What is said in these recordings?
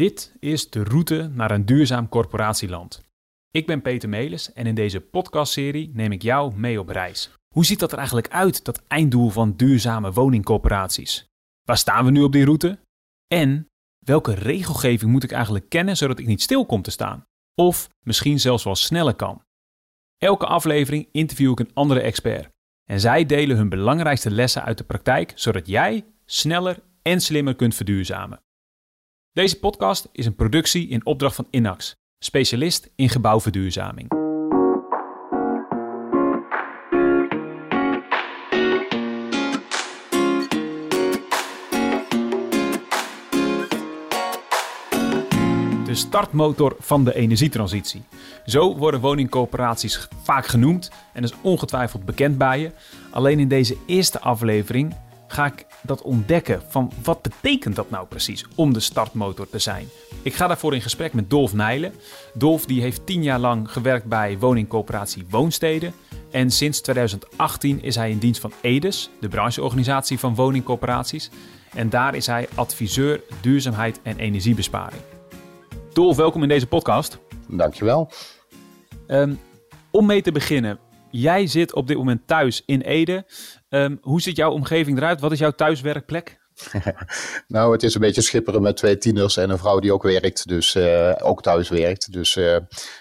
Dit is de route naar een duurzaam corporatieland. Ik ben Peter Melis en in deze podcastserie neem ik jou mee op reis. Hoe ziet dat er eigenlijk uit, dat einddoel van duurzame woningcorporaties? Waar staan we nu op die route? En welke regelgeving moet ik eigenlijk kennen zodat ik niet stil kom te staan? Of misschien zelfs wel sneller kan? Elke aflevering interview ik een andere expert. En zij delen hun belangrijkste lessen uit de praktijk, zodat jij sneller en slimmer kunt verduurzamen. Deze podcast is een productie in opdracht van Inax, specialist in gebouwverduurzaming. De startmotor van de energietransitie. Zo worden woningcoöperaties vaak genoemd en is ongetwijfeld bekend bij je. Alleen in deze eerste aflevering ga ik dat ontdekken van wat betekent dat nou precies om de startmotor te zijn. Ik ga daarvoor in gesprek met Dolf Nijlen. Dolf die heeft tien jaar lang gewerkt bij woningcoöperatie Woonsteden. En sinds 2018 is hij in dienst van EDES, de brancheorganisatie van woningcoöperaties. En daar is hij adviseur duurzaamheid en energiebesparing. Dolf, welkom in deze podcast. Dankjewel. Um, om mee te beginnen, jij zit op dit moment thuis in Ede. Um, hoe ziet jouw omgeving eruit? Wat is jouw thuiswerkplek? nou, het is een beetje schipperen met twee tieners en een vrouw die ook werkt, dus uh, ook thuis werkt. Dus uh,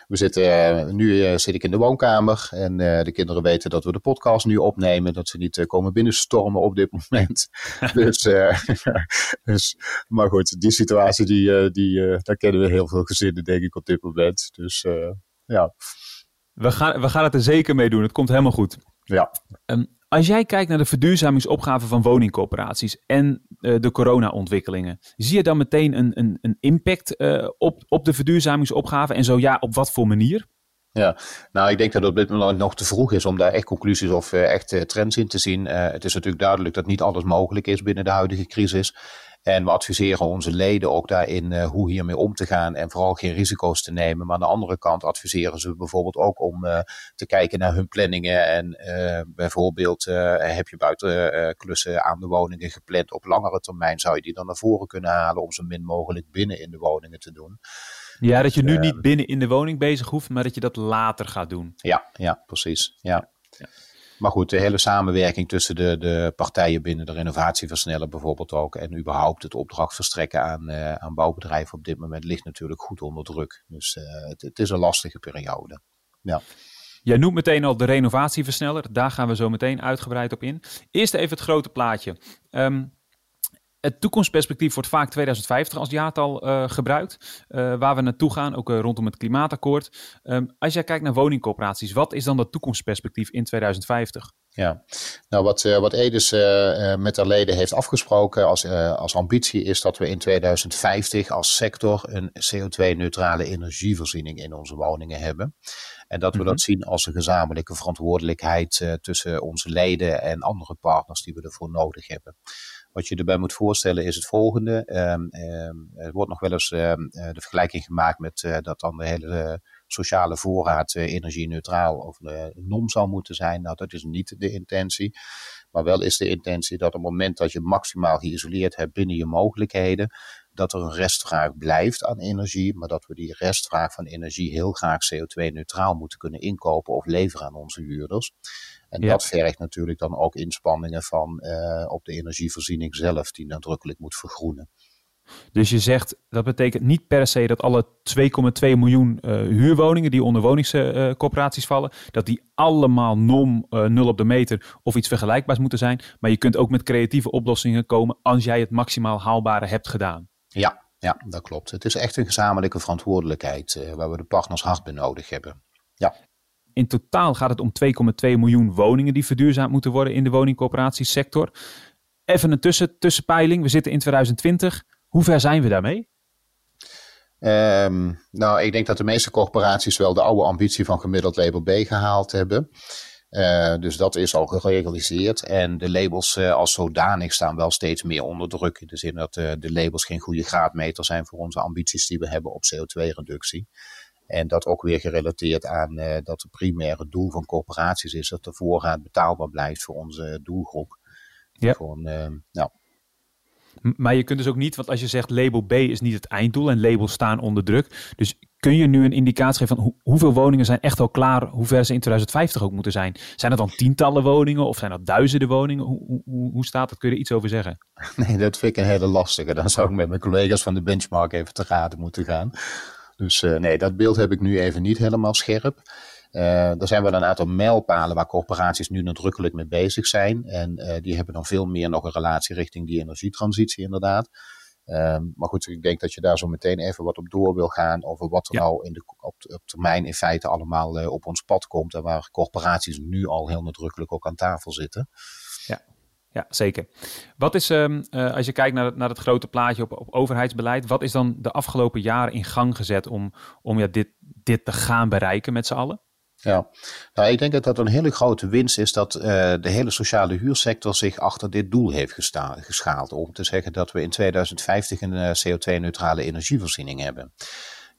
we zitten, uh, nu zit ik in de woonkamer en de kinderen weten dat we de podcast nu opnemen, dat ze niet komen binnenstormen op dit moment. dus, dus, maar goed, die situatie, die, die, daar kennen we heel veel gezinnen, denk ik, op dit moment. Dus ja. We gaan, we gaan het er zeker mee doen, het komt helemaal goed. Ja. Um, als jij kijkt naar de verduurzamingsopgave van woningcorporaties en uh, de corona-ontwikkelingen, zie je dan meteen een, een, een impact uh, op, op de verduurzamingsopgave? En zo ja, op wat voor manier? Ja, nou ik denk dat het op dit moment nog te vroeg is om daar echt conclusies of uh, echt trends in te zien. het is natuurlijk duidelijk dat niet alles mogelijk is binnen de huidige crisis. En we adviseren onze leden ook daarin uh, hoe hiermee om te gaan en vooral geen risico's te nemen. Maar aan de andere kant adviseren ze bijvoorbeeld ook om uh, te kijken naar hun planningen. En uh, bijvoorbeeld heb je buiten klussen aan de woningen gepland op langere termijn, zou je die dan naar voren kunnen halen om zo min mogelijk binnen in de woningen te doen. Ja, dat je nu niet binnen in de woning bezig hoeft, maar dat je dat later gaat doen. Ja, ja precies. Ja. ja. Maar goed, de hele samenwerking tussen de, de partijen binnen de renovatieversneller bijvoorbeeld ook. En überhaupt het opdracht verstrekken aan, uh, aan bouwbedrijven op dit moment ligt natuurlijk goed onder druk. Dus het, het, is een lastige periode. Ja. Jij noemt meteen al de renovatieversneller. Daar gaan we zo meteen uitgebreid op in. Eerst even het grote plaatje. Um, het toekomstperspectief wordt vaak 2050 als jaartal uh, gebruikt, uh, waar we naartoe gaan, ook uh, rondom het klimaatakkoord. Um, als jij kijkt naar woningcorporaties, wat is dan dat toekomstperspectief in 2050? Ja, nou wat, wat Edes met haar leden heeft afgesproken als, als ambitie is dat we in 2050 als sector een CO2-neutrale energievoorziening in onze woningen hebben. En dat we dat mhm. zien als een gezamenlijke verantwoordelijkheid tussen onze leden en andere partners die we ervoor nodig hebben. Wat je erbij moet voorstellen is het volgende. Um, um, er wordt nog wel eens um, de vergelijking gemaakt met uh, dat dan de hele sociale voorraad uh, energie-neutraal of NOM zou moeten zijn. Nou, dat is niet de intentie. Maar wel is de intentie dat op het moment dat je maximaal geïsoleerd hebt binnen je mogelijkheden, dat er een restvraag blijft aan energie, maar dat we die restvraag van energie heel graag CO2-neutraal moeten kunnen inkopen of leveren aan onze huurders. En ja. dat vergt natuurlijk dan ook inspanningen van uh, op de energievoorziening zelf, die nadrukkelijk moet vergroenen. Dus je zegt dat betekent niet per se dat alle 2,2 miljoen uh, huurwoningen die onder woningscoöperaties uh, vallen, dat die allemaal NOM uh, nul op de meter of iets vergelijkbaars moeten zijn. Maar je kunt ook met creatieve oplossingen komen als jij het maximaal haalbare hebt gedaan. Ja, ja dat klopt. Het is echt een gezamenlijke verantwoordelijkheid waar we de partners hard bij nodig hebben. Ja. In totaal gaat het om 2,2 miljoen woningen die verduurzaamd moeten worden in de woningcoöperatiesector. Even een tussen, tussenpeiling. We zitten in 2020. Hoe ver zijn we daarmee? Um, nou, ik denk dat de meeste corporaties wel de oude ambitie van gemiddeld label B gehaald hebben. Uh, dus dat is al gerealiseerd. En de labels uh, als zodanig staan wel steeds meer onder druk. In de zin dat uh, de labels geen goede graadmeter zijn voor onze ambities die we hebben op CO2-reductie. En dat ook weer gerelateerd aan dat het primaire doel van corporaties is dat de voorraad betaalbaar blijft voor onze doelgroep. Ja. Gewoon, nou, Maar je kunt dus ook niet, want als je zegt label B is niet het einddoel en labels staan onder druk. Dus kun je nu een indicatie geven van hoeveel woningen zijn echt al klaar, hoe ver ze in 2050 ook moeten zijn? Zijn dat dan tientallen woningen of zijn dat duizenden woningen? Hoe, hoe, hoe staat dat? Kun je er iets over zeggen? Nee, dat vind ik een hele lastige. Dan zou ik met mijn collega's van de benchmark even te raden moeten gaan. Dus uh, nee, dat beeld heb ik nu even niet helemaal scherp. Uh, er zijn wel een aantal mijlpalen waar corporaties nu nadrukkelijk mee bezig zijn. En uh, die hebben dan veel meer nog een relatie richting die energietransitie inderdaad. Um, maar goed, ik denk dat je daar zo meteen even wat op door wil gaan over wat er ja. nou in de, op, op, termijn in feite allemaal op ons pad komt. En waar corporaties nu al heel nadrukkelijk ook aan tafel zitten. Ja. Ja, zeker. Wat is, um, uh, als je kijkt naar het, naar het grote plaatje op, op overheidsbeleid, wat is dan de afgelopen jaren in gang gezet om, om ja, dit, dit te gaan bereiken met z'n allen? Ja, nou, ik denk dat dat een hele grote winst is dat uh, de hele sociale huursector zich achter dit doel heeft geschaald. Om te zeggen dat we in 2050 een uh, CO2-neutrale energievoorziening hebben.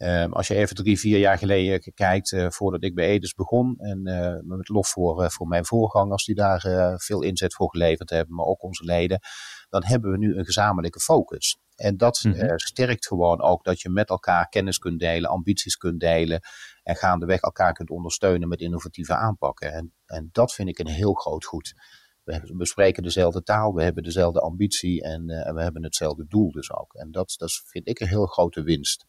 Uh, als je even drie, vier jaar geleden kijkt, uh, voordat ik bij Edes begon, en uh, met lof voor, voor mijn voorgangers die daar veel inzet voor geleverd hebben, maar ook onze leden, dan hebben we nu een gezamenlijke focus. En dat mm -hmm. sterkt gewoon ook dat je met elkaar kennis kunt delen, ambities kunt delen en gaandeweg elkaar kunt ondersteunen met innovatieve aanpakken. En, en dat vind ik een heel groot goed. We, we spreken dezelfde taal, we hebben dezelfde ambitie en, uh, en we hebben hetzelfde doel dus ook. En dat, dat vind ik een heel grote winst.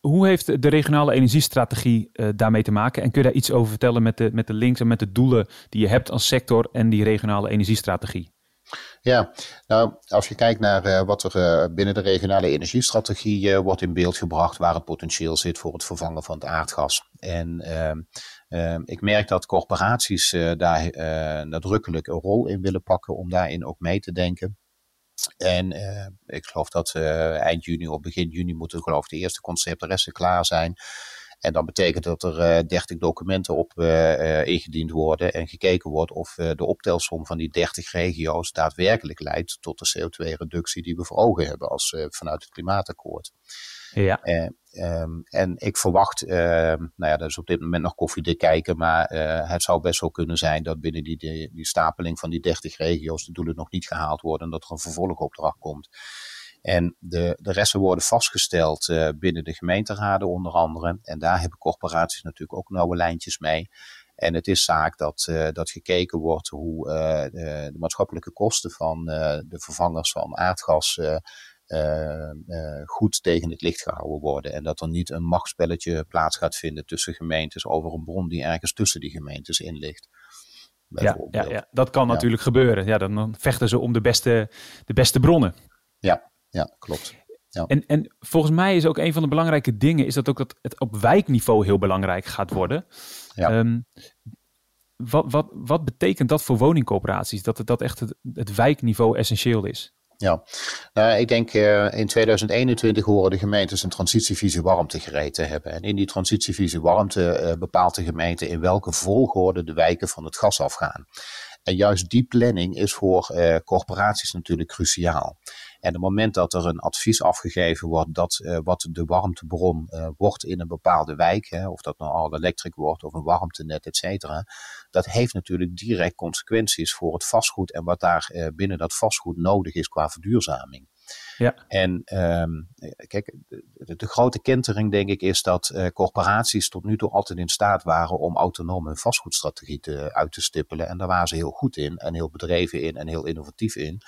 Hoe, heeft de regionale energiestrategie uh, daarmee te maken? En kun je daar iets over vertellen met de, met de links en met de doelen die je hebt als sector en die regionale energiestrategie? Ja, nou, als je kijkt naar uh, wat er uh, binnen de regionale energiestrategie wordt in beeld gebracht, waar het potentieel zit voor het vervangen van het aardgas. En ehm, ik merk dat corporaties daar nadrukkelijk een rol in willen pakken om daarin ook mee te denken. En ik geloof dat eind juni of begin juni moeten geloof ik de eerste conceptresten klaar zijn. En dat betekent dat er uh, 30 documenten op ingediend worden en gekeken wordt of de optelsom van die 30 regio's daadwerkelijk leidt tot de CO2-reductie die we voor ogen hebben als vanuit het klimaatakkoord. Ja. Um, en ik verwacht, nou ja, dat is op dit moment nog koffiedik kijken, maar het zou best wel kunnen zijn dat binnen die, die, stapeling van die 30 regio's de doelen nog niet gehaald worden en dat er een vervolgopdracht komt. En de, de resten worden vastgesteld uh, binnen de gemeenteraden onder andere. En daar hebben corporaties natuurlijk ook nauwe lijntjes mee. En het is zaak dat, dat gekeken wordt hoe de, de, maatschappelijke kosten van de vervangers van aardgas goed tegen het licht gehouden worden. En dat er niet een machtsspelletje plaats gaat vinden tussen gemeentes over een bron die ergens tussen die gemeentes in ligt. Ja, ja, ja, dat kan ja. natuurlijk gebeuren. Ja, dan, dan vechten ze om de beste, de beste bronnen. Ja, ja, klopt. Ja. En, en volgens mij is ook een van de belangrijke dingen is dat ook dat het op wijkniveau heel belangrijk gaat worden. Ja. Um, wat, wat, wat betekent dat voor woningcoöperaties? Dat het, dat echt het, het wijkniveau essentieel is? Ja, nou, ik denk uh, in 2021 horen de gemeentes een transitievisie warmte gereed te hebben. En in die transitievisie warmte uh, bepaalt de gemeente in welke volgorde de wijken van het gas afgaan. En juist die planning is voor uh, corporaties natuurlijk cruciaal. En het moment dat er een advies afgegeven wordt dat uh, wat de warmtebron uh, wordt in een bepaalde wijk, hè, of dat nou al elektrisch wordt of een warmtenet, et cetera, dat heeft natuurlijk direct consequenties voor het vastgoed en wat daar uh, binnen dat vastgoed nodig is qua verduurzaming. Ja. En um, kijk, de, de, grote kentering denk ik is dat uh, corporaties tot nu toe altijd in staat waren om autonoom hun vastgoedstrategie te, uit te stippelen. En daar waren ze heel goed in en heel bedreven in en heel innovatief in.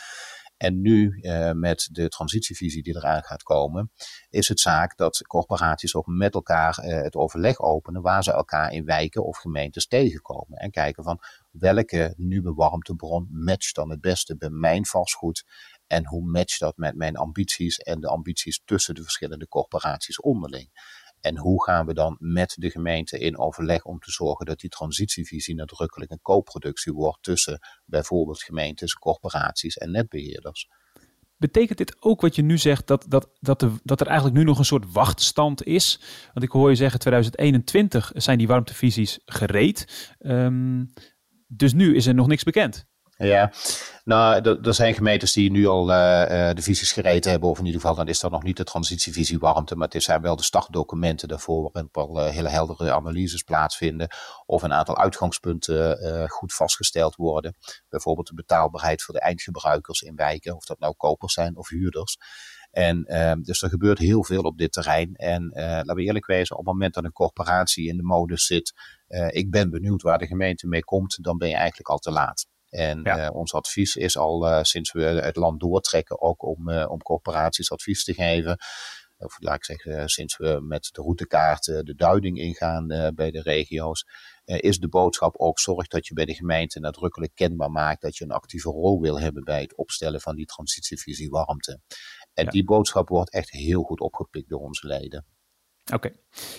En nu uh, met de transitievisie die eraan gaat komen, is het zaak dat corporaties ook met elkaar uh, het overleg openen waar ze elkaar in wijken of gemeentes tegenkomen. En kijken van welke nieuwe warmtebron matcht dan het beste bij mijn vastgoed en hoe matcht dat met mijn ambities en de ambities tussen de verschillende corporaties onderling. En hoe gaan we dan met de gemeente in overleg om te zorgen dat die transitievisie nadrukkelijk een co-productie wordt tussen bijvoorbeeld gemeentes, corporaties en netbeheerders. Betekent dit ook wat je nu zegt, dat, dat, dat, dat er eigenlijk nu nog een soort wachtstand is? Want ik hoor je zeggen, 2021 zijn die warmtevisies gereed. Um, dus nu is er nog niks bekend. Ja, nou, er zijn gemeentes die nu al uh, de visies gereden hebben, of in ieder geval, dan is dat nog niet de transitievisie warmte, maar het zijn wel de startdocumenten daarvoor, waarin al uh, hele heldere analyses plaatsvinden, of een aantal uitgangspunten uh, goed vastgesteld worden. Bijvoorbeeld de betaalbaarheid voor de eindgebruikers in wijken, of dat nou kopers zijn of huurders. En ehm, dus er gebeurt heel veel op dit terrein. En laten we eerlijk wezen, op het moment dat een corporatie in de modus zit, ik ben benieuwd waar de gemeente mee komt, dan ben je eigenlijk al te laat. En ja. uh, ons advies is al uh, sinds we het land doortrekken ook om, uh, om corporaties advies te geven. Of laat ik zeggen, sinds we met de routekaarten de duiding ingaan bij de regio's, is de boodschap ook zorg dat je bij de gemeente nadrukkelijk kenbaar maakt dat je een actieve rol wil hebben bij het opstellen van die transitievisie warmte. En ja. die boodschap wordt echt heel goed opgepikt door onze leden. Oké.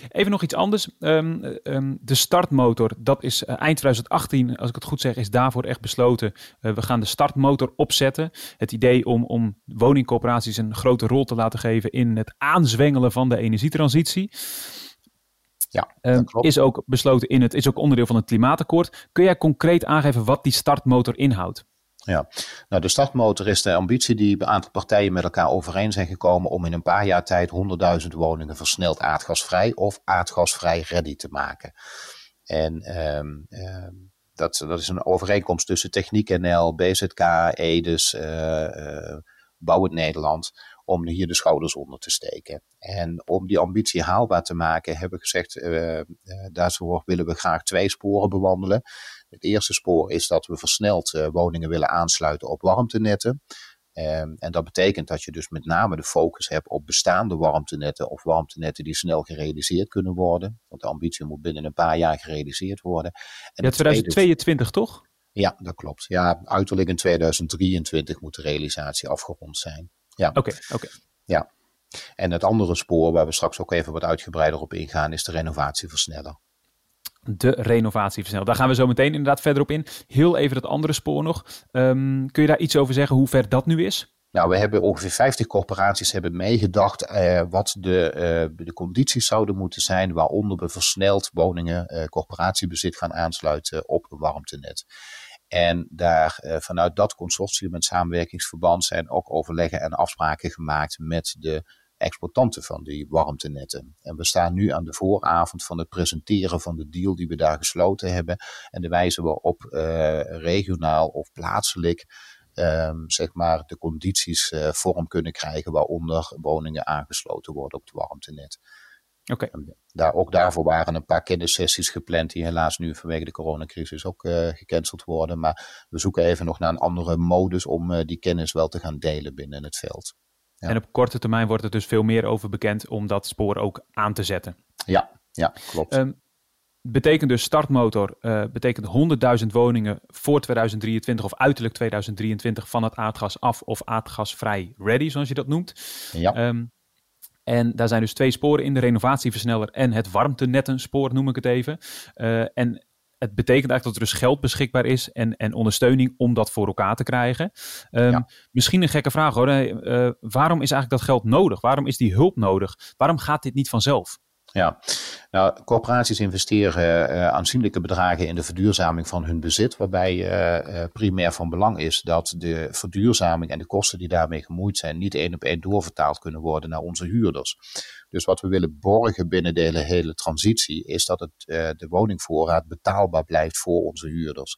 Even nog iets anders. Um, um, de startmotor, dat is uh, eind 2018, als ik het goed zeg, is daarvoor echt besloten. Uh, we gaan de startmotor opzetten. Het idee om, om woningcorporaties een grote rol te laten geven in het aanzwengelen van de energietransitie. Ja, um, is ook besloten in het, is ook onderdeel van het klimaatakkoord. Kun jij concreet aangeven wat die startmotor inhoudt? Ja, nou de startmotor is de ambitie die een aantal partijen met elkaar overeen zijn gekomen om in een paar jaar tijd 100.000 woningen versneld aardgasvrij of aardgasvrij ready te maken. En um, um, dat, dat is een overeenkomst tussen Techniek NL, BZK, Edes, uh, uh, Bouw het Nederland, om hier de schouders onder te steken. En om die ambitie haalbaar te maken, hebben we gezegd, uh, daarvoor willen we graag twee sporen bewandelen. Het eerste spoor is dat we versneld uh, woningen willen aansluiten op warmtenetten. Um, en dat betekent dat je dus met name de focus hebt op bestaande warmtenetten of warmtenetten die snel gerealiseerd kunnen worden. Want de ambitie moet binnen een paar jaar gerealiseerd worden. En ja, 2022 toch? Ja, dat klopt. Ja, uiterlijk in 2023 moet de realisatie afgerond zijn. Ja. Oké, okay, oké. Okay. Ja. En het andere spoor, waar we straks ook even wat uitgebreider op ingaan, is de renovatieversneller de renovatie versnellen. Daar gaan we zo meteen inderdaad verder op in. Heel even dat andere spoor nog. Um, kun je daar iets over zeggen hoe ver dat nu is? Nou, we hebben ongeveer 50 corporaties hebben meegedacht uh, wat de, uh, de condities zouden moeten zijn waaronder we versneld woningen, uh, corporatiebezit gaan aansluiten op een warmtenet. En daar vanuit dat consortium en samenwerkingsverband zijn ook overleggen en afspraken gemaakt met de exploitanten van die warmtenetten. En we staan nu aan de vooravond van het presenteren van de deal die we daar gesloten hebben. En de wijze waarop uh, regionaal of plaatselijk um, zeg maar de condities uh, vorm kunnen krijgen waaronder woningen aangesloten worden op het warmtenet. Okay. Daar, ook daarvoor waren een paar kennissessies gepland die helaas nu vanwege de coronacrisis ook uh, gecanceld worden. Maar we zoeken even nog naar een andere modus om uh, die kennis wel te gaan delen binnen het veld. En op korte termijn wordt er dus veel meer over bekend om dat spoor ook aan te zetten. Ja, ja klopt. Um, betekent dus startmotor, uh, betekent 100.000 woningen voor 2023 of uiterlijk 2023 van het aardgas af of aardgasvrij ready, zoals je dat noemt. Ja. Um, en daar zijn dus twee sporen in, de renovatieversneller en het warmtenettenspoor noem ik het even. Uh, en het betekent eigenlijk dat er dus geld beschikbaar is en, en ondersteuning om dat voor elkaar te krijgen. Um, ja. Misschien een gekke vraag hoor. Uh, waarom is eigenlijk dat geld nodig? Waarom is die hulp nodig? Waarom gaat dit niet vanzelf? Ja, nou, corporaties investeren uh, aanzienlijke bedragen in de verduurzaming van hun bezit, waarbij uh, primair van belang is dat de verduurzaming en de kosten die daarmee gemoeid zijn niet één op één doorvertaald kunnen worden naar onze huurders. Dus wat we willen borgen binnen de hele, hele transitie is dat het, de woningvoorraad betaalbaar blijft voor onze huurders.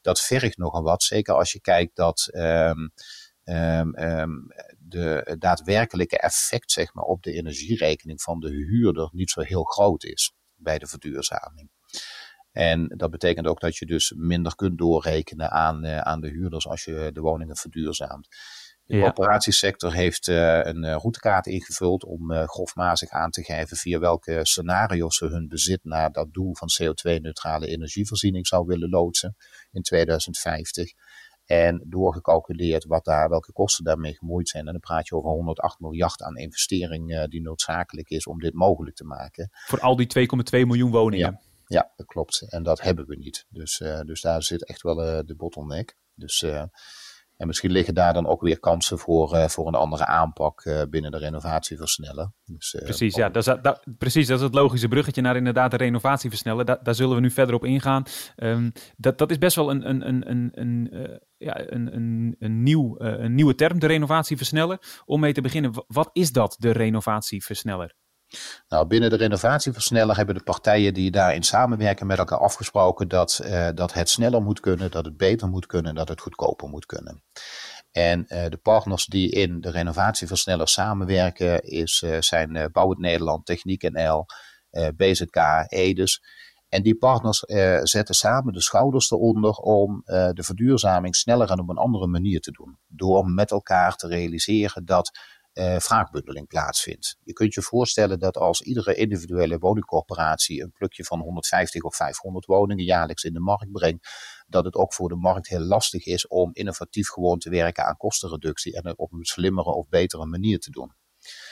Dat vergt nogal wat, zeker als je kijkt dat. Um, um, um, de daadwerkelijke effect zeg maar, op de energierekening van de huurder niet zo heel groot is bij de verduurzaming. En dat betekent ook dat je dus minder kunt doorrekenen aan, uh, aan de huurders als je de woningen verduurzaamt. De ja. corporatiesector heeft uh, een uh, routekaart ingevuld om uh, grofmazig aan te geven via welke scenario's ze hun bezit naar dat doel van CO2-neutrale energievoorziening zou willen loodsen in 2050. En doorgecalculeerd wat daar, welke kosten daarmee gemoeid zijn. En dan praat je over 108 miljard aan investering die noodzakelijk is om dit mogelijk te maken. Voor al die 2,2 miljoen woningen. Ja, ja, dat klopt. En dat hebben we niet. Dus, dus daar zit echt wel de bottleneck. Dus En misschien liggen daar dan ook weer kansen voor, uh, voor een andere aanpak uh, binnen de renovatieversneller. Dus, uh, precies, ja, dat is, dat, precies, dat is het logische bruggetje naar inderdaad de renovatieversneller. Da daar zullen we nu verder op ingaan. Um, dat, dat is best wel een, een, een, een, een, ja, een, een, een, nieuw, een nieuwe term, de renovatieversneller. Om mee te beginnen, wat is dat, de renovatieversneller? Nou, binnen de renovatieversneller hebben de partijen die daarin samenwerken met elkaar afgesproken dat, uh, dat het sneller moet kunnen, dat het beter moet kunnen, dat het goedkoper moet kunnen. En uh, de partners die in de renovatieversneller samenwerken is, uh, zijn Bouw het Nederland, Techniek NL, BZK, Edes. En die partners zetten samen de schouders eronder om de verduurzaming sneller en op een andere manier te doen. Door met elkaar te realiseren dat uh, vraagbundeling plaatsvindt. Je kunt je voorstellen dat als iedere individuele woningcorporatie een plukje van 150 of 500 woningen jaarlijks in de markt brengt, dat het ook voor de markt heel lastig is om innovatief gewoon te werken aan kostenreductie en het op een slimmere of betere manier te doen.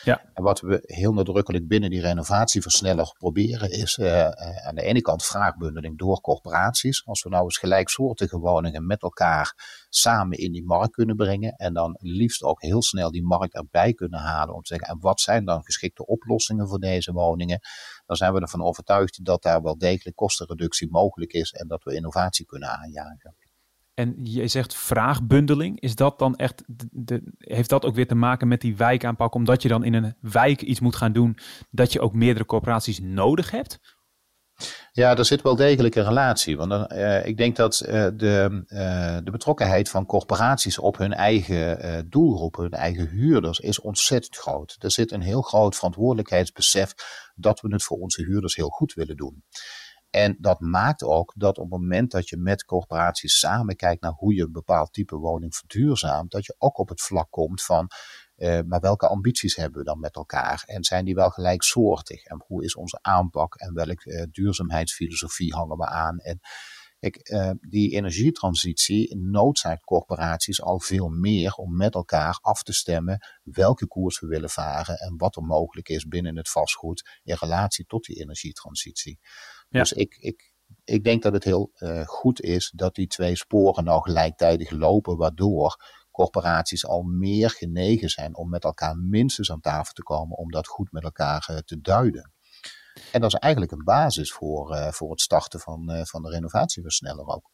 Ja. En wat we heel nadrukkelijk binnen die renovatieversneller proberen is uh, aan de ene kant vraagbundeling door corporaties. Als we nou eens gelijksoortige woningen met elkaar samen in die markt kunnen brengen en dan liefst ook heel snel die markt erbij kunnen halen om te zeggen en wat zijn dan geschikte oplossingen voor deze woningen, dan zijn we ervan overtuigd dat daar wel degelijk kostenreductie mogelijk is en dat we innovatie kunnen aanjagen. En je zegt vraagbundeling. Is dat dan echt, de, heeft dat ook weer te maken met die wijkaanpak? Omdat je dan in een wijk iets moet gaan doen dat je ook meerdere corporaties nodig hebt? Ja, er zit wel degelijk een relatie. Want uh, ik denk dat uh, de, uh, de betrokkenheid van corporaties op hun eigen doelgroep, hun eigen huurders, is ontzettend groot. Er zit een heel groot verantwoordelijkheidsbesef dat we het voor onze huurders heel goed willen doen. En dat maakt ook dat op het moment dat je met corporaties samen kijkt naar hoe je een bepaald type woning verduurzaamt, dat je ook op het vlak komt van, uh, maar welke ambities hebben we dan met elkaar? En zijn die wel gelijksoortig? En hoe is onze aanpak? En welke uh, duurzaamheidsfilosofie hangen we aan? En uh, die energietransitie noodzaakt corporaties al veel meer om met elkaar af te stemmen welke koers we willen varen en wat er mogelijk is binnen het vastgoed in relatie tot die energietransitie. Dus ik, ik, ik denk dat het heel uh, goed is dat die twee sporen nou gelijktijdig lopen, waardoor corporaties al meer genegen zijn om met elkaar minstens aan tafel te komen om dat goed met elkaar uh, te duiden. En dat is eigenlijk een basis voor, uh, voor het starten van, van de renovatieversneller ook.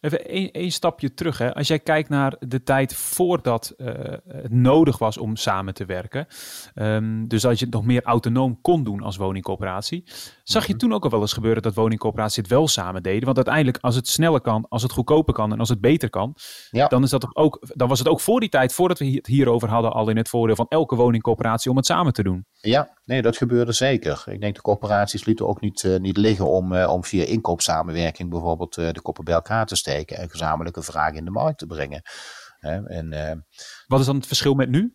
Even één stapje terug. Hè. Als jij kijkt naar de tijd voordat uh, het nodig was om samen te werken. Um, dus als je het nog meer autonoom kon doen als woningcoöperatie. Zag je mhm. toen ook al wel eens gebeuren dat woningcoöperaties het wel samen deden? Want uiteindelijk, als het sneller kan, als het goedkoper kan en als het beter kan. Ja. Dan, is dat ook, dan was het ook voor die tijd, voordat we het hierover hadden, al in het voordeel van elke woningcoöperatie om het samen te doen. Ja, nee, dat gebeurde zeker. Ik denk de corporaties lieten ook niet, uh, niet liggen om, uh, om via inkoopsamenwerking bijvoorbeeld de koppen bij elkaar te steken en gezamenlijke vragen in de markt te brengen. En, uh, wat is dan het verschil met nu?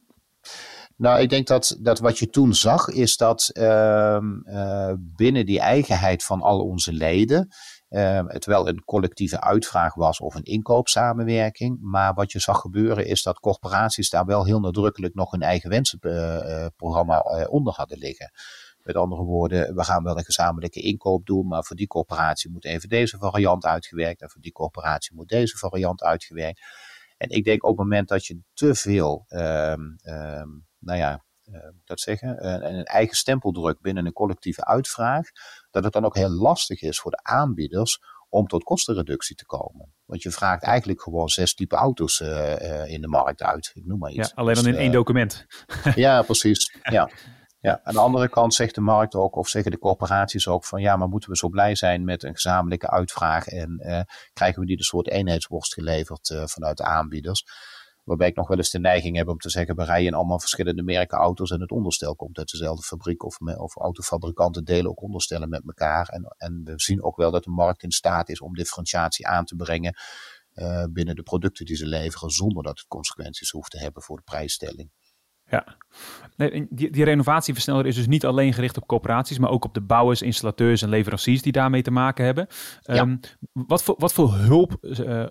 Nou, ik denk dat, dat wat je toen zag, is dat uh, uh, binnen die eigenheid van al onze leden, uh, het wel een collectieve uitvraag was of een inkoopsamenwerking. Maar wat je zag gebeuren is dat corporaties daar wel heel nadrukkelijk nog hun eigen wensenprogramma onder hadden liggen. Met andere woorden, we gaan wel een gezamenlijke inkoop doen, maar voor die corporatie moet even deze variant uitgewerkt en voor die corporatie moet deze variant uitgewerkt. En ik denk op het moment dat je te veel, um, um, nou ja, uh, dat zeggen, een, een eigen stempel drukt binnen een collectieve uitvraag, dat het dan ook heel lastig is voor de aanbieders om tot kostenreductie te komen. Want je vraagt eigenlijk gewoon zes type auto's uh, uh, in de markt uit. Ik noem maar iets. Ja, alleen dan dus, in één document. ja, precies. Ja. Ja, aan de andere kant zegt de markt ook, of zeggen de corporaties ook van ja, maar moeten we zo blij zijn met een gezamenlijke uitvraag en uh, krijgen we niet een soort eenheidsworst geleverd uh, vanuit de aanbieders. Waarbij ik nog wel eens de neiging heb om te zeggen, we rijden allemaal verschillende merken auto's en het onderstel komt uit dezelfde fabriek of, of autofabrikanten delen ook onderstellen met elkaar. En, en we zien ook wel dat de markt in staat is om differentiatie aan te brengen uh, binnen de producten die ze leveren, zonder dat het consequenties hoeft te hebben voor de prijsstelling. Ja, nee, die, die renovatieversneller is dus niet alleen gericht op corporaties, maar ook op de bouwers, installateurs en leveranciers die daarmee te maken hebben. Ja. Um, wat, voor, wat voor hulp uh,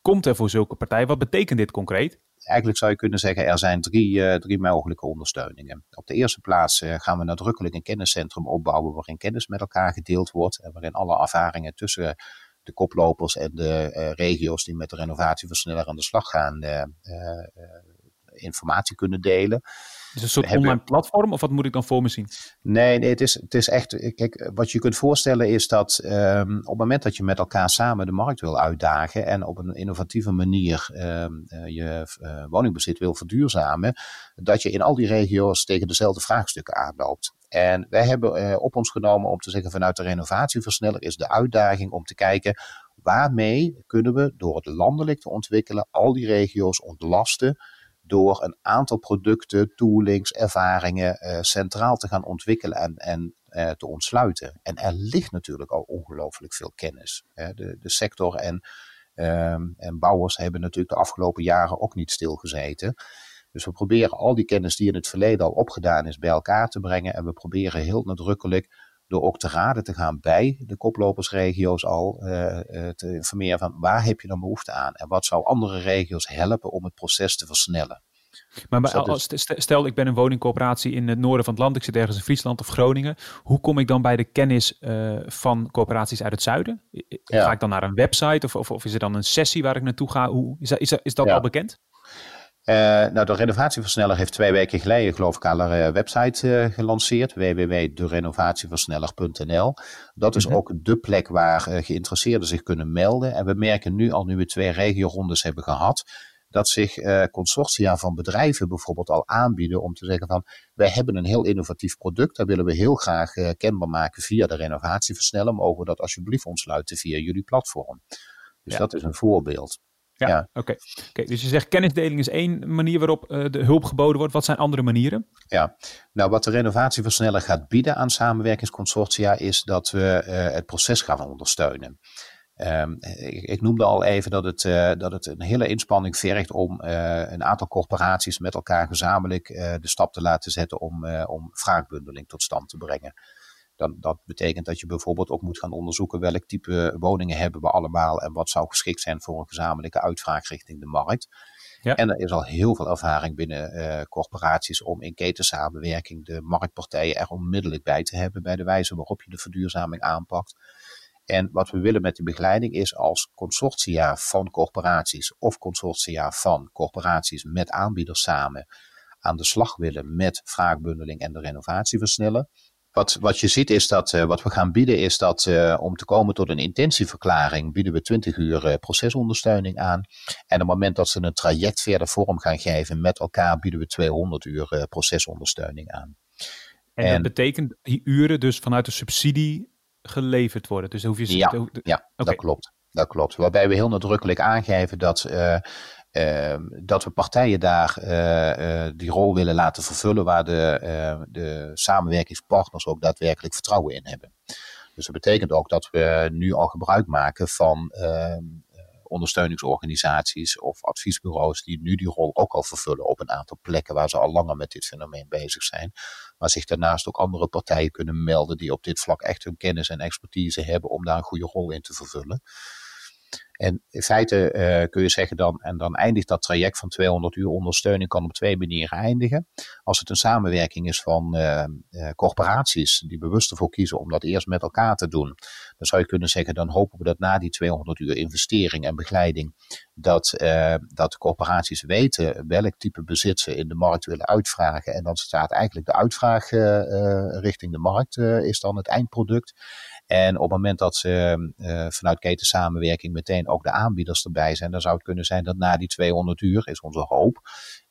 komt er voor zulke partijen? Wat betekent dit concreet? Eigenlijk zou je kunnen zeggen, er zijn drie, uh, drie mogelijke ondersteuningen. Op de eerste plaats uh, gaan we nadrukkelijk een kenniscentrum opbouwen waarin kennis met elkaar gedeeld wordt en waarin alle ervaringen tussen de koplopers en de regio's die met de renovatieversneller aan de slag gaan informatie kunnen delen. Is een soort online platform of wat moet ik dan voor me zien? Nee, nee het, is, het is echt. Kijk, wat je kunt voorstellen is dat um, op het moment dat je met elkaar samen de markt wil uitdagen en op een innovatieve manier um, uh, je uh, woningbezit wil verduurzamen, dat je in al die regio's tegen dezelfde vraagstukken aanloopt. En wij hebben uh, op ons genomen om te zeggen vanuit de renovatieversneller is de uitdaging om te kijken waarmee kunnen we door het landelijk te ontwikkelen al die regio's ontlasten door een aantal producten, toolings, ervaringen uh, centraal te gaan ontwikkelen en, en uh, te ontsluiten. En er ligt natuurlijk al ongelooflijk veel kennis. Hè. De, de sector en, um, en bouwers hebben natuurlijk de afgelopen jaren ook niet stilgezeten. Dus we proberen al die kennis die in het verleden al opgedaan is bij elkaar te brengen. En we proberen heel nadrukkelijk door ook te raden te gaan bij de koplopersregio's al uh, uh, te informeren van waar heb je dan behoefte aan en wat zou andere regio's helpen om het proces te versnellen. Maar bij, dus als, stel, ik ben een woningcoöperatie in het noorden van het land, ik zit ergens in Friesland of Groningen. Hoe kom ik dan bij de kennis uh, van coöperaties uit het zuiden? Ga ik dan naar een website of, of, of, is er dan een sessie waar ik naartoe ga? Hoe, is, dat, is, is dat ja. al bekend? Uh, nou, de renovatieversneller heeft twee weken geleden, geloof ik, al een uh, website uh, gelanceerd. www.derenovatieversneller.nl Dat is mm -hmm. ook de plek waar geïnteresseerden zich kunnen melden. En we merken nu al, nu we twee regiorondes hebben gehad, dat zich consortia van bedrijven bijvoorbeeld al aanbieden om te zeggen van, wij hebben een heel innovatief product, dat willen we heel graag kenbaar maken via de renovatieversneller. Mogen we dat alsjeblieft ontsluiten via jullie platform? Dus ja. dat is een voorbeeld. Ja, ja. oké. Okay. Okay, dus je zegt kennisdeling is één manier waarop uh, de hulp geboden wordt. Wat zijn andere manieren? Ja, nou wat de renovatieversneller gaat bieden aan samenwerkingsconsortia is dat we uh, het proces gaan ondersteunen. Um, ik, ik, noemde al even dat het, uh, dat het een hele inspanning vergt om een aantal corporaties met elkaar gezamenlijk de stap te laten zetten om, om vraagbundeling tot stand te brengen. Dan, dat betekent dat je bijvoorbeeld ook moet gaan onderzoeken welk type woningen hebben we allemaal en wat zou geschikt zijn voor een gezamenlijke uitvraag richting de markt. Ja. En er is al heel veel ervaring binnen uh, corporaties om in ketensamenwerking de marktpartijen er onmiddellijk bij te hebben bij de wijze waarop je de verduurzaming aanpakt. En wat we willen met die begeleiding is als consortia van corporaties of consortia van corporaties met aanbieders samen aan de slag willen met vraagbundeling en de renovatie versnellen. Wat, wat je ziet is dat, uh, wat we gaan bieden is dat uh, om te komen tot een intentieverklaring bieden we 20 uur uh, procesondersteuning aan. En op het moment dat ze een traject verder vorm gaan geven met elkaar bieden we 200 uur procesondersteuning aan. En, en, dat betekent die uren dus vanuit de subsidie geleverd worden? Dus hoef je ja, te, ja okay. dat klopt. Dat klopt. Waarbij we heel nadrukkelijk aangeven dat uh, dat we partijen daar uh, uh, die rol willen laten vervullen waar de, de samenwerkingspartners ook daadwerkelijk vertrouwen in hebben. Dus dat betekent ook dat we nu al gebruik maken van ehm, ondersteuningsorganisaties of adviesbureaus die nu die rol ook al vervullen op een aantal plekken waar ze al langer met dit fenomeen bezig zijn. Maar zich daarnaast ook andere partijen kunnen melden die op dit vlak echt hun kennis en expertise hebben om daar een goede rol in te vervullen. En in feite uh, kun je zeggen dan, en dan eindigt dat traject van 200 uur ondersteuning kan op twee manieren eindigen. Als het een samenwerking is van uh, uh, corporaties die bewust ervoor kiezen om dat eerst met elkaar te doen, dan zou je kunnen zeggen, dan hopen we dat na die 200 uur investering en begeleiding, dat, dat de corporaties weten welk type bezit ze in de markt willen uitvragen. En dan staat eigenlijk de uitvraag richting de markt, is dan het eindproduct. En op het moment dat ze uh, vanuit ketensamenwerking meteen ook de aanbieders erbij zijn, dan zou het kunnen zijn dat na die 200 uur, is onze hoop,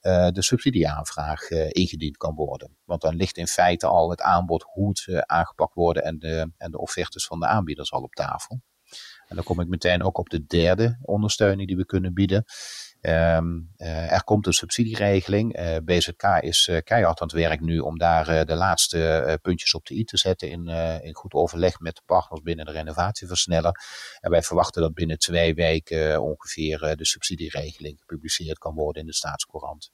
uh, de subsidieaanvraag uh, ingediend kan worden. Want dan ligt in feite al het aanbod hoe het aangepakt wordt en de, en de offertes van de aanbieders al op tafel. En dan kom ik meteen ook op de derde ondersteuning die we kunnen bieden. Um, er komt een subsidieregeling. Eh, BZK is uh, keihard aan het werk nu om daar de laatste puntjes op de i te zetten in, in goed overleg met de partners binnen de renovatieversneller. En wij verwachten dat binnen twee weken ongeveer de subsidieregeling gepubliceerd kan worden in de staatscourant.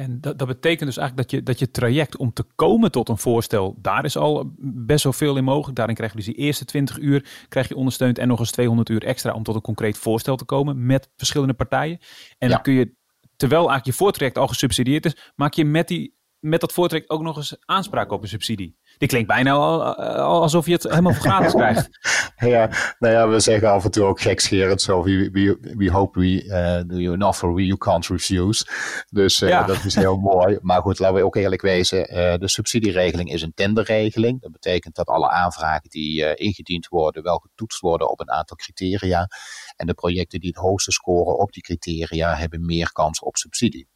En dat, dat betekent dus eigenlijk dat je, dat je traject om te komen tot een voorstel, daar is al best wel veel in mogelijk. Daarin krijg je dus die eerste 20 uur krijg je ondersteund en nog eens 200 uur extra om tot een concreet voorstel te komen met verschillende partijen. En ja. dan kun je, terwijl eigenlijk je voortraject al gesubsidieerd is, maak je met die met dat voortrekt ook nog eens aanspraak op een subsidie. Dit klinkt bijna al, alsof je het helemaal voor gratis krijgt. Ja, nou ja, we zeggen af en toe ook gekscherend zo, we, we, we hope we uh, do you an offer we you can't refuse. Dus uh, dat is heel mooi. Maar goed, laten we ook eerlijk wezen, uh, de subsidieregeling is een tenderregeling. Dat betekent dat alle aanvragen die ingediend worden, wel getoetst worden op een aantal criteria. En de projecten die het hoogste scoren op die criteria, hebben meer kans op subsidie.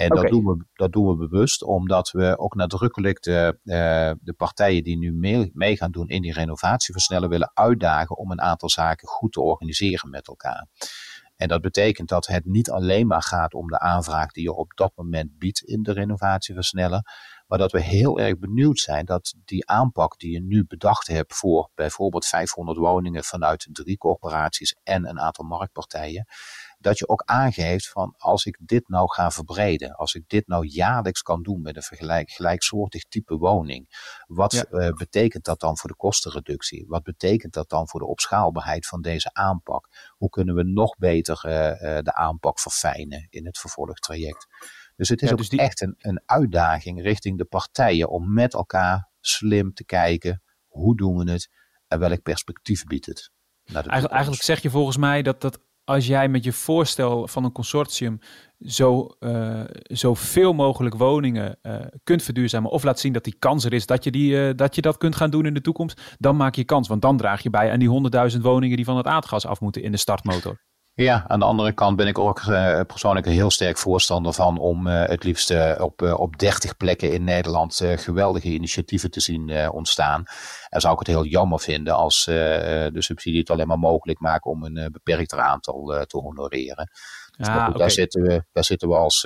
En dat, doen we, dat doen we bewust, omdat we ook nadrukkelijk de, uh, de partijen die nu mee, mee, gaan doen in die renovatieversnellen willen uitdagen om een aantal zaken goed te organiseren met elkaar. En dat betekent dat het niet alleen maar gaat om de aanvraag die je op dat moment biedt in de renovatieversnellen, maar dat we heel erg benieuwd zijn dat die aanpak die je nu bedacht hebt voor bijvoorbeeld 500 woningen vanuit drie corporaties en een aantal marktpartijen, dat je ook aangeeft van als ik dit nou ga verbreden, als ik dit nou jaarlijks kan doen met een vergelijk, gelijksoortig type woning, wat eh, betekent dat dan voor de kostenreductie? Wat betekent dat dan voor de opschaalbaarheid van deze aanpak? Hoe kunnen we nog beter uh, de aanpak verfijnen in het vervolgtraject? Dus het is ja, dus ook echt een, een uitdaging richting de partijen om met elkaar slim te kijken hoe doen we het en welk perspectief biedt het. Eigenlijk, zeg je volgens mij dat, dat als jij met je voorstel van een consortium zo, uh, zoveel mogelijk woningen uh, kunt verduurzamen of laat zien dat die kans er is dat je, die, uh, dat je dat kunt gaan doen in de toekomst, dan maak je kans. Want dan draag je bij aan die 100.000 woningen die van het aardgas af moeten in de startmotor. Ja, aan de andere kant ben ik ook uh, persoonlijk een heel sterk voorstander van om uh, het liefst uh, op, op 30 plekken in Nederland geweldige initiatieven te zien ontstaan. En zou ik het heel jammer vinden als de subsidie het alleen maar mogelijk maakt om een beperkter aantal te honoreren. Dus ja, daar, zitten we, daar zitten we als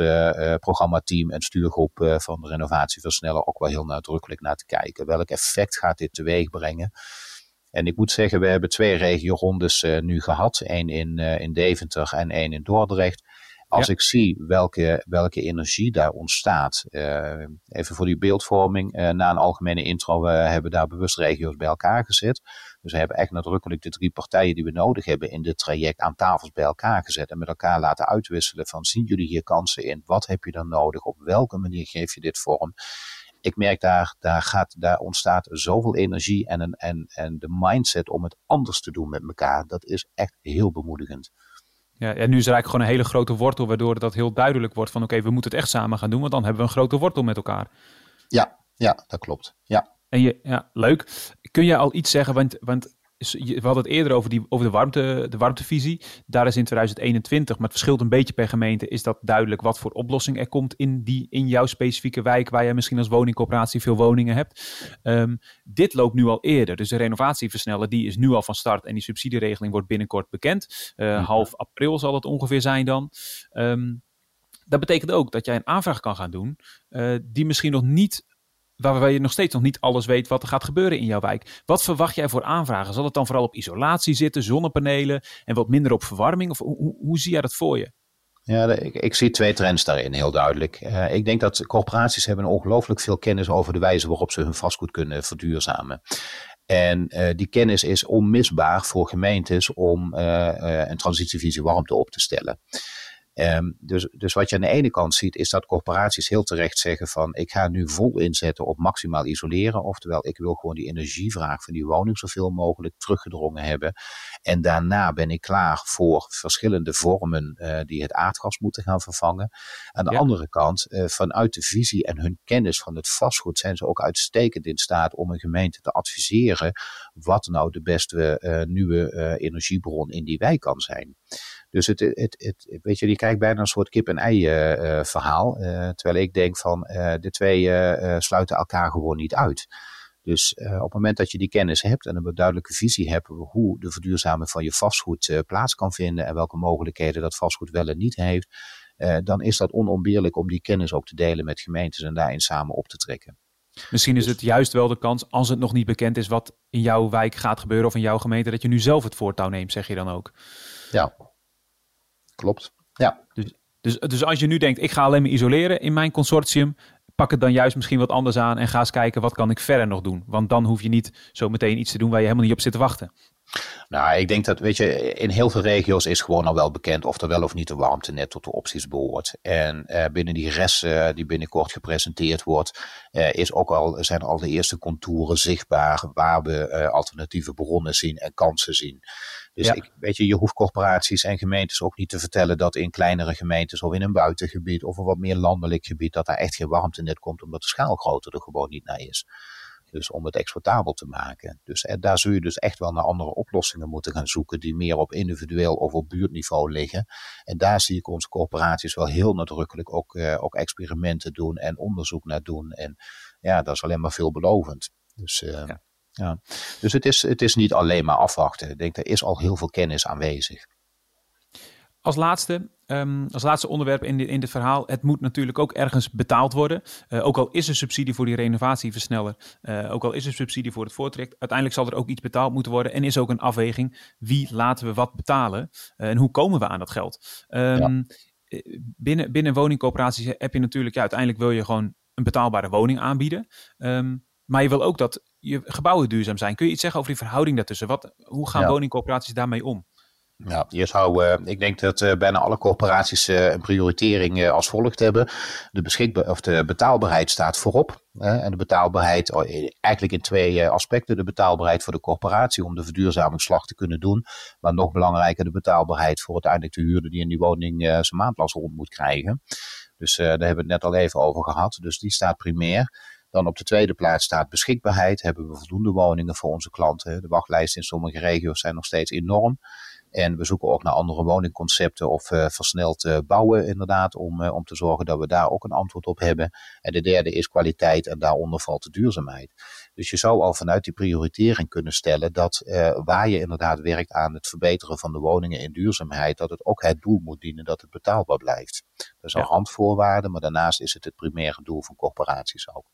programmateam en stuurgroep van de renovatieversneller ook wel heel nadrukkelijk naar te kijken. Welk effect gaat dit teweeg brengen? En ik moet zeggen, we hebben twee regiorondes uh, nu gehad. één in, uh, in Deventer en één in Dordrecht. Als ik zie welke, welke energie daar ontstaat. Uh, even voor die beeldvorming. na een algemene intro we hebben daar bewust regio's bij elkaar gezet. Dus we hebben echt nadrukkelijk de drie partijen die we nodig hebben in dit traject aan tafels bij elkaar gezet. En met elkaar laten uitwisselen van zien jullie hier kansen in? Wat heb je dan nodig? Op welke manier geef je dit vorm? Ik merk daar, daar, gaat, daar ontstaat zoveel energie en, een, en, en de mindset om het anders te doen met elkaar. Dat is echt heel bemoedigend. Ja, en nu is er eigenlijk gewoon een hele grote wortel, waardoor dat heel duidelijk wordt van oké, we moeten het echt samen gaan doen, want dan hebben we een grote wortel met elkaar. Ja, ja dat klopt. Ja. En je, ja, leuk. Kun je al iets zeggen, want, want we hadden het eerder over, die, over de, warmte, de warmtevisie. Daar is in 2021, maar het verschilt een beetje per gemeente, is dat duidelijk wat voor oplossing er komt in, die, in jouw specifieke wijk, waar je misschien als woningcoöperatie veel woningen hebt. Um, dit loopt nu al eerder. Dus de renovatieversneller, die is nu al van start en die subsidieregeling wordt binnenkort bekend. Uh, Half april zal het ongeveer zijn dan. Um, dat betekent ook dat jij een aanvraag kan gaan doen, uh, die misschien nog niet waarbij je nog steeds nog niet alles weet wat er gaat gebeuren in jouw wijk. Wat verwacht jij voor aanvragen? Zal het dan vooral op isolatie zitten, zonnepanelen en wat minder op verwarming? Of hoe, hoe zie jij dat voor je? Ja, ik, ik, zie twee trends daarin, heel duidelijk. Uh, ik denk dat corporaties hebben ongelooflijk veel kennis over de wijze waarop ze hun vastgoed kunnen verduurzamen. En uh, die kennis is onmisbaar voor gemeentes om uh, een transitievisie warmte op te stellen. Um, dus, dus wat je aan de ene kant ziet, is dat corporaties heel terecht zeggen van ik ga nu vol inzetten op maximaal isoleren. Oftewel, ik wil gewoon die energievraag van die woning zoveel mogelijk teruggedrongen hebben. En daarna ben ik klaar voor verschillende vormen uh, die het aardgas moeten gaan vervangen. Aan de ja. andere kant, uh, vanuit de visie en hun kennis van het vastgoed zijn ze ook uitstekend in staat om een gemeente te adviseren wat nou de beste uh, nieuwe energiebron in die wijk kan zijn. Dus het, het, het, weet je, je krijgt bijna een soort kip-en-ei uh, verhaal. Uh, terwijl ik denk van de twee sluiten elkaar gewoon niet uit. Dus op het moment dat je die kennis hebt en een duidelijke visie hebt hoe de verduurzaming van je vastgoed plaats kan vinden en welke mogelijkheden dat vastgoed wel en niet heeft, dan is dat onontbeerlijk om die kennis ook te delen met gemeentes en daarin samen op te trekken. Misschien is dus het juist wel de kans, als het nog niet bekend is wat in jouw wijk gaat gebeuren of in jouw gemeente, dat je nu zelf het voortouw neemt, zeg je dan ook. Ja, klopt. Ja. Dus, dus, dus als je nu denkt, ik ga alleen maar isoleren in mijn consortium, pak het dan juist misschien wat anders aan en ga eens kijken wat kan ik verder nog doen. Want dan hoef je niet zo meteen iets te doen waar je helemaal niet op zit te wachten. Nou, ik denk dat, weet je, in heel veel regio's is gewoon al wel bekend of er wel of niet een warmtenet tot de opties behoort. En uh, binnen die rest uh, die binnenkort gepresenteerd wordt, uh, is ook al, zijn al de eerste contouren zichtbaar waar we alternatieve bronnen zien en kansen zien. Dus ja. ik, weet je, je hoeft corporaties en gemeentes ook niet te vertellen dat in kleinere gemeentes of in een buitengebied of een wat meer landelijk gebied, dat daar echt geen warmtenet komt, omdat de schaalgrootte er gewoon niet naar is. Dus om het exportabel te maken. Dus en daar zul je dus echt wel naar andere oplossingen moeten gaan zoeken die meer op individueel of op buurtniveau liggen. En daar zie ik onze corporaties wel heel nadrukkelijk ook, uh, ook experimenten doen en onderzoek naar doen. En ja, dat is alleen maar veelbelovend. Dus uh, ja. Ja. Dus het is, het is niet alleen maar afwachten. Ik denk, er is al heel veel kennis aanwezig. Als laatste, um, als laatste onderwerp in, dit, in dit verhaal, het moet natuurlijk ook ergens betaald worden. Uh, ook al is er subsidie voor die renovatieversneller, uh, ook al is er subsidie voor het voortrekt, uiteindelijk zal er ook iets betaald moeten worden en is ook een afweging wie laten we wat betalen uh, en hoe komen we aan dat geld. Um, ja. binnen, binnen woningcoöperaties heb je natuurlijk, ja, uiteindelijk wil je gewoon een betaalbare woning aanbieden. Um, maar je wil ook dat je gebouwen duurzaam zijn. Kun je iets zeggen over die verhouding daartussen? Wat, hoe gaan ja. woningcoöperaties daarmee om? Ja, je zou, uh, ik denk dat uh, bijna alle corporaties uh, een prioritering als volgt hebben. De, beschikbaar, of de betaalbaarheid staat voorop. en de betaalbaarheid oh, eigenlijk in twee aspecten. De betaalbaarheid voor de corporatie om de verduurzamingsslag te kunnen doen. Maar nog belangrijker de betaalbaarheid voor uiteindelijk de huurder die in die woning zijn maandlas rond moet krijgen. Dus daar hebben we het net al even over gehad. Dus die staat primair. Dan op de tweede plaats staat beschikbaarheid. Hebben we voldoende woningen voor onze klanten? De wachtlijsten in sommige regio's zijn nog steeds enorm. En we zoeken ook naar andere woningconcepten of uh, versneld uh, bouwen inderdaad, om, uh, om te zorgen dat we daar ook een antwoord op hebben. En de derde is kwaliteit en daaronder valt de duurzaamheid. Dus je zou al vanuit die prioritering kunnen stellen dat waar je inderdaad werkt aan het verbeteren van de woningen in duurzaamheid, dat het ook het doel moet dienen dat het betaalbaar blijft. Dat is al ja. randvoorwaarde, maar daarnaast is het het primaire doel van corporaties ook.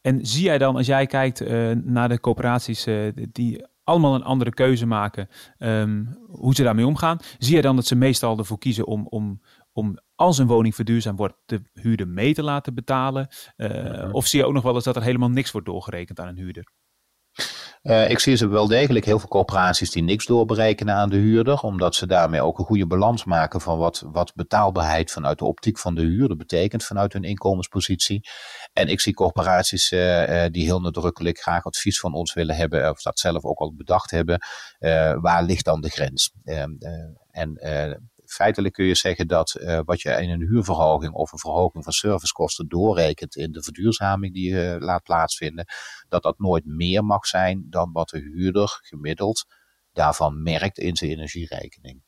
En zie jij dan, als jij kijkt naar de corporaties die allemaal een andere keuze maken um, hoe ze daarmee omgaan. Zie je dan dat ze meestal ervoor kiezen om, om, om als een woning verduurzaamd wordt, de huurder mee te laten betalen? Uh, of zie je ook nog wel eens dat er helemaal niks wordt doorgerekend aan een huurder? Uh, ik zie ze wel degelijk heel veel corporaties die niks doorberekenen aan de huurder, omdat ze daarmee ook een goede balans maken van wat, wat betaalbaarheid vanuit de optiek van de huurder betekent, vanuit hun inkomenspositie. En ik zie corporaties uh, die heel nadrukkelijk graag advies van ons willen hebben, of dat zelf ook al bedacht hebben, waar ligt dan de grens? en feitelijk kun je zeggen dat uh, wat je in een huurverhoging of een verhoging van servicekosten doorrekent in de verduurzaming die je uh, laat plaatsvinden, dat dat nooit meer mag zijn dan wat de huurder gemiddeld daarvan merkt in zijn energierekening.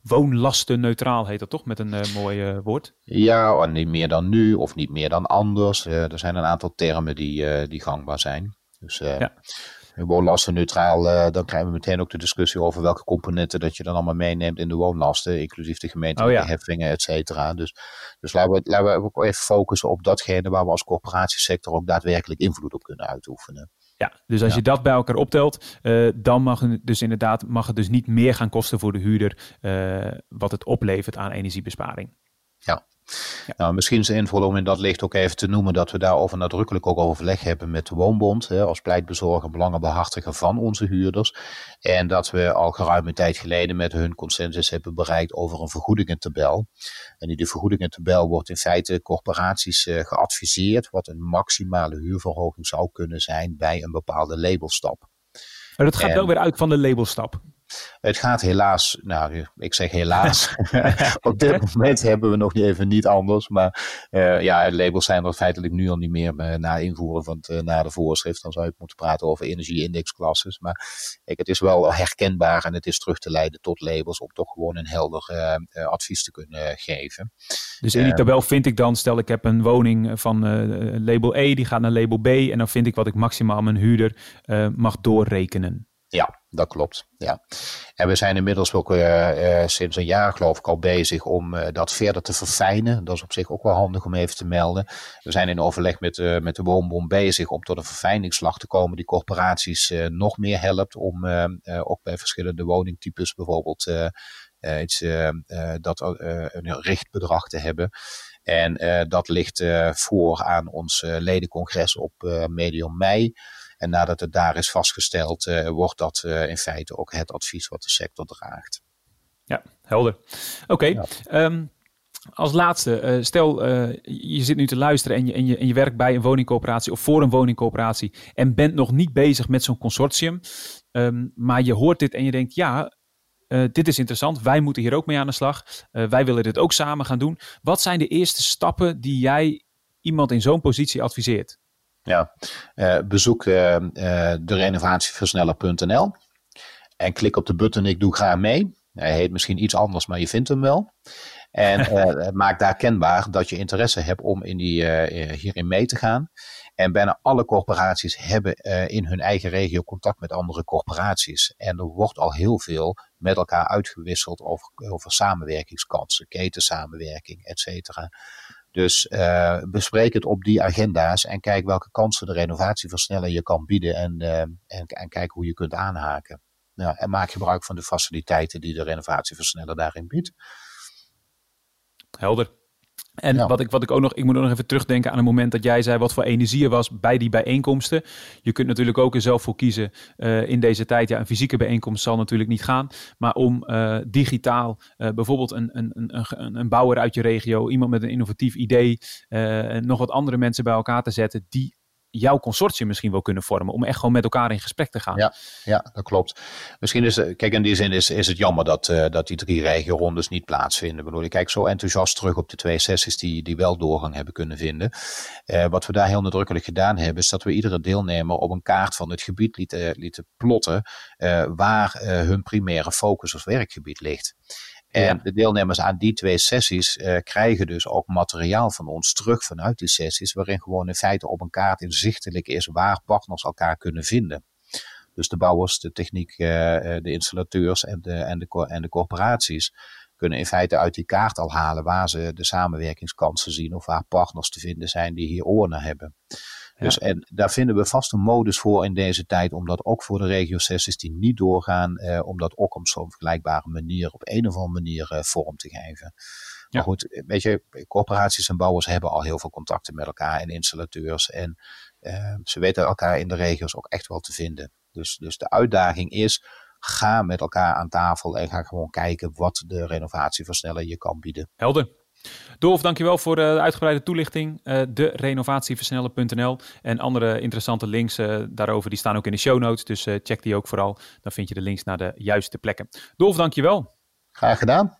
Woonlasten neutraal heet dat toch met een uh, mooi woord? Ja, niet meer dan nu of niet meer dan anders. er zijn een aantal termen die, die gangbaar zijn. Dus ja woonlastenneutraal, uh, dan krijgen we meteen ook de discussie over welke componenten dat je dan allemaal meeneemt in de woonlasten, inclusief de gemeentelijke oh, ja. heffingen, et cetera. Dus, dus laten, we, laten we ook even focussen op datgene waar we als corporatiesector ook daadwerkelijk invloed op kunnen uitoefenen. Ja, dus als ja. je dat bij elkaar optelt, uh, dan mag het dus inderdaad mag het dus niet meer gaan kosten voor de huurder uh, wat het oplevert aan energiebesparing. Ja. Ja. Nou, misschien is het zinvol om in dat licht ook even te noemen dat we daarover nadrukkelijk ook overleg hebben met de Woonbond, hè, als pleitbezorger, belangenbehartiger van onze huurders. En dat we al geruime tijd geleden met hun consensus hebben bereikt over een vergoedingentabel. En in die vergoedingentabel wordt in feite corporaties uh, geadviseerd wat een maximale huurverhoging zou kunnen zijn bij een bepaalde labelstap. Maar dat gaat en, wel weer uit van de labelstap. Het gaat helaas, nou ik zeg helaas, op dit moment hebben we nog niet even niet anders. Maar uh, ja, labels zijn er feitelijk nu al niet meer uh, na invoeren van het, uh, na de voorschrift. Dan zou je moeten praten over energieindexklasses. Maar ik, het is wel herkenbaar en het is terug te leiden tot labels om toch gewoon een helder advies te kunnen geven. Dus in die tabel vind ik dan, stel ik heb een woning van label E, die gaat naar label B. En dan vind ik wat ik maximaal mijn huurder mag doorrekenen. Ja, dat klopt. Ja. En we zijn inmiddels ook uh, uh, sinds een jaar, geloof ik, al bezig om uh, dat verder te verfijnen. Dat is op zich ook wel handig om even te melden. We zijn in overleg met, met de Woonbond bezig om tot een verfijningsslag te komen die corporaties nog meer helpt om ook bij verschillende woningtypes bijvoorbeeld iets dat een richtbedrag te hebben. En dat ligt voor aan ons ledencongres op medio mei. En nadat het daar is vastgesteld, wordt dat in feite ook het advies wat de sector draagt. Ja, helder. Oké. Ehm, als laatste, stel je zit nu te luisteren en je, en, je, en je werkt bij een woningcoöperatie of voor een woningcoöperatie en bent nog niet bezig met zo'n consortium, ehm, maar je hoort dit en je denkt, ja, uh, dit is interessant, wij moeten hier ook mee aan de slag. Wij willen dit ook samen gaan doen. Wat zijn de eerste stappen die jij iemand in zo'n positie adviseert? Ja, uh, bezoek de renovatieversneller.nl en klik op de button ik doe graag mee. Hij heet misschien iets anders, maar je vindt hem wel. En maak daar kenbaar dat je interesse hebt om in die, hierin mee te gaan. En bijna alle corporaties hebben uh, in hun eigen regio contact met andere corporaties. En er wordt al heel veel met elkaar uitgewisseld over, over samenwerkingskansen, ketensamenwerking, et cetera. Dus uh, bespreek het op die agenda's en kijk welke kansen de renovatieversneller je kan bieden en, uh, en, en kijk hoe je kunt aanhaken. Nou, en maak gebruik van de faciliteiten die de renovatieversneller daarin biedt. Helder. En wat, ik, wat ik ook nog, ik moet nog even terugdenken aan het moment dat jij zei wat voor energie er was bij die bijeenkomsten. Je kunt natuurlijk ook er zelf voor kiezen uh, in deze tijd. Ja, een fysieke bijeenkomst zal natuurlijk niet gaan. Maar om uh, digitaal uh, bijvoorbeeld een, een, een, een bouwer uit je regio, iemand met een innovatief idee, nog wat andere mensen bij elkaar te zetten die jouw consortium misschien wel kunnen vormen. Om echt gewoon met elkaar in gesprek te gaan. Ja, ja dat klopt. Misschien is, kijk, in die zin is, is het jammer dat, uh, dat die drie regio-rondes niet plaatsvinden. Ik bedoel, ik kijk zo enthousiast terug op de twee sessies die, die wel doorgang hebben kunnen vinden. Uh, wat we daar heel nadrukkelijk gedaan hebben, is dat we iedere deelnemer op een kaart van het gebied lieten, lieten plotten. Waar hun primaire focus of werkgebied ligt. En de deelnemers aan die twee sessies uh, krijgen dus ook materiaal van ons terug vanuit die sessies, waarin gewoon in feite op een kaart inzichtelijk is waar partners elkaar kunnen vinden. Dus de bouwers, de techniek, uh, de installateurs en de, en, de, en de corporaties kunnen in feite uit die kaart al halen waar ze de samenwerkingskansen zien of waar partners te vinden zijn die hier oren naar hebben. Dus en daar vinden we vast een modus voor in deze tijd, om dat ook voor de regio-sessies die niet doorgaan, eh, om dat ook op zo'n vergelijkbare manier, op een of andere manier eh, vorm te geven. Maar goed, weet je, corporaties en bouwers hebben al heel veel contacten met elkaar en installateurs. En eh, ze weten elkaar in de regio's ook echt wel te vinden. Dus, dus de uitdaging is, ga met elkaar aan tafel en ga gewoon kijken wat de renovatieversneller je kan bieden. Helder. Dolf, dankjewel voor de uitgebreide toelichting. Uh, de renovatieversnellen.nl en andere interessante links uh, daarover, die staan ook in de show notes. Dus check die ook vooral. Dan vind je de links naar de juiste plekken. Dolf, dankjewel. Graag gedaan.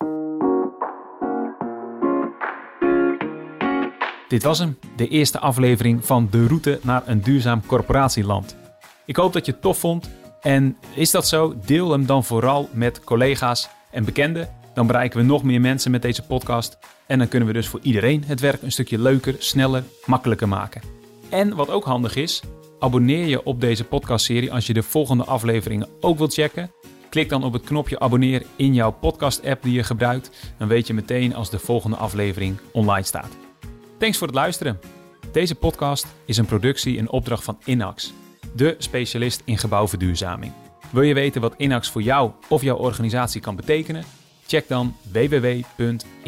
Dit was hem, de eerste aflevering van De Route naar een Duurzaam Corporatieland. Ik hoop dat je het tof vond. En is dat zo? Deel hem dan vooral met collega's en bekenden dan bereiken we nog meer mensen met deze podcast. En dan kunnen we dus voor iedereen het werk een stukje leuker, sneller, makkelijker maken. En wat ook handig is, abonneer je op deze podcastserie als je de volgende afleveringen ook wilt checken. Klik dan op het knopje abonneer in jouw podcast-app die je gebruikt. Dan weet je meteen als de volgende aflevering online staat. Thanks voor het luisteren. Deze podcast is een productie in opdracht van Inax, de specialist in gebouwverduurzaming. Wil je weten wat Inax voor jou of jouw organisatie kan betekenen? Check dan www.inax.nl.